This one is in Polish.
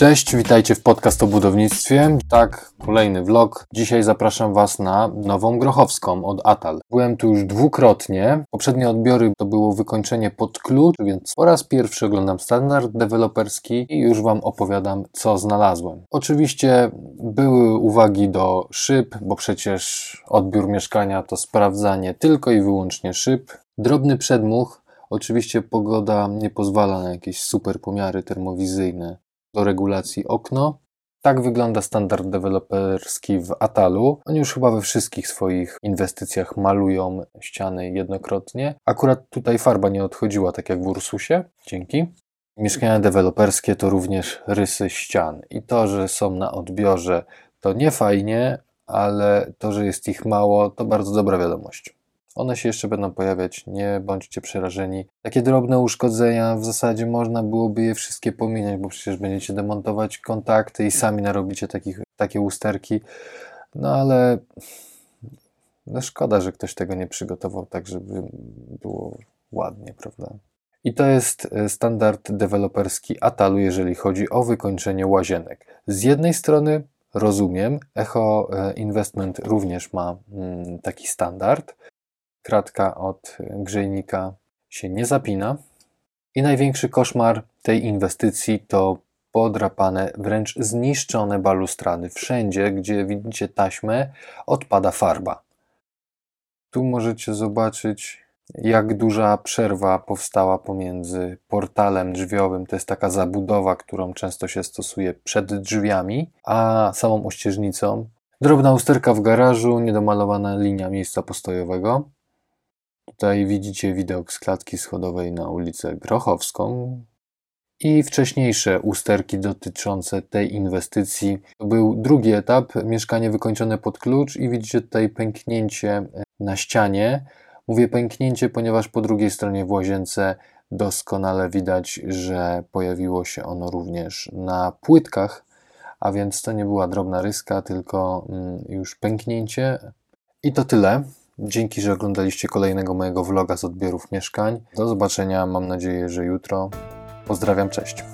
Cześć, witajcie w podcast o budownictwie. Tak, kolejny vlog. Dzisiaj zapraszam Was na Nową Grochowską od Atal. Byłem tu już dwukrotnie. Poprzednie odbiory to było wykończenie pod klucz, więc po raz pierwszy oglądam standard deweloperski i już Wam opowiadam, co znalazłem. Oczywiście były uwagi do szyb, bo przecież odbiór mieszkania to sprawdzanie tylko i wyłącznie szyb. Drobny przedmuch, Oczywiście pogoda nie pozwala na jakieś super pomiary termowizyjne do regulacji okno. Tak wygląda standard deweloperski w Atalu. Oni już chyba we wszystkich swoich inwestycjach malują ściany jednokrotnie. Akurat tutaj farba nie odchodziła, tak jak w Ursusie. Dzięki. Mieszkania deweloperskie to również rysy ścian. I to, że są na odbiorze, to nie fajnie, ale to, że jest ich mało, to bardzo dobra wiadomość. One się jeszcze będą pojawiać, nie bądźcie przerażeni. Takie drobne uszkodzenia, w zasadzie można byłoby je wszystkie pominąć, bo przecież będziecie demontować kontakty i sami narobicie takich, takie usterki. No ale no szkoda, że ktoś tego nie przygotował tak, żeby było ładnie, prawda? I to jest e, standard deweloperski Atalu, jeżeli chodzi o wykończenie łazienek. Z jednej strony rozumiem, Echo e, Investment również ma mm, taki standard, kratka od grzejnika się nie zapina. I największy koszmar tej inwestycji to podrapane, wręcz zniszczone balustrady. Wszędzie, gdzie widzicie taśmę, odpada farba. Tu możecie zobaczyć, jak duża przerwa powstała pomiędzy portalem drzwiowym, to jest taka zabudowa, którą często się stosuje przed drzwiami, a samą ościeżnicą. Drobna usterka w garażu, niedomalowana linia miejsca postojowego. Tutaj widzicie widok z klatki schodowej na ulicę Grochowską. I wcześniejsze usterki dotyczące tej inwestycji. To był drugi etap, mieszkanie wykończone pod klucz i widzicie tutaj pęknięcie na ścianie. Mówię pęknięcie, ponieważ po drugiej stronie w łazience doskonale widać, że pojawiło się ono również na płytkach, a więc to nie była drobna ryska, tylko mm, już pęknięcie. I to tyle. Dzięki, że oglądaliście kolejnego mojego vloga z odbiorów mieszkań. Do zobaczenia, mam nadzieję, że jutro. Pozdrawiam, cześć.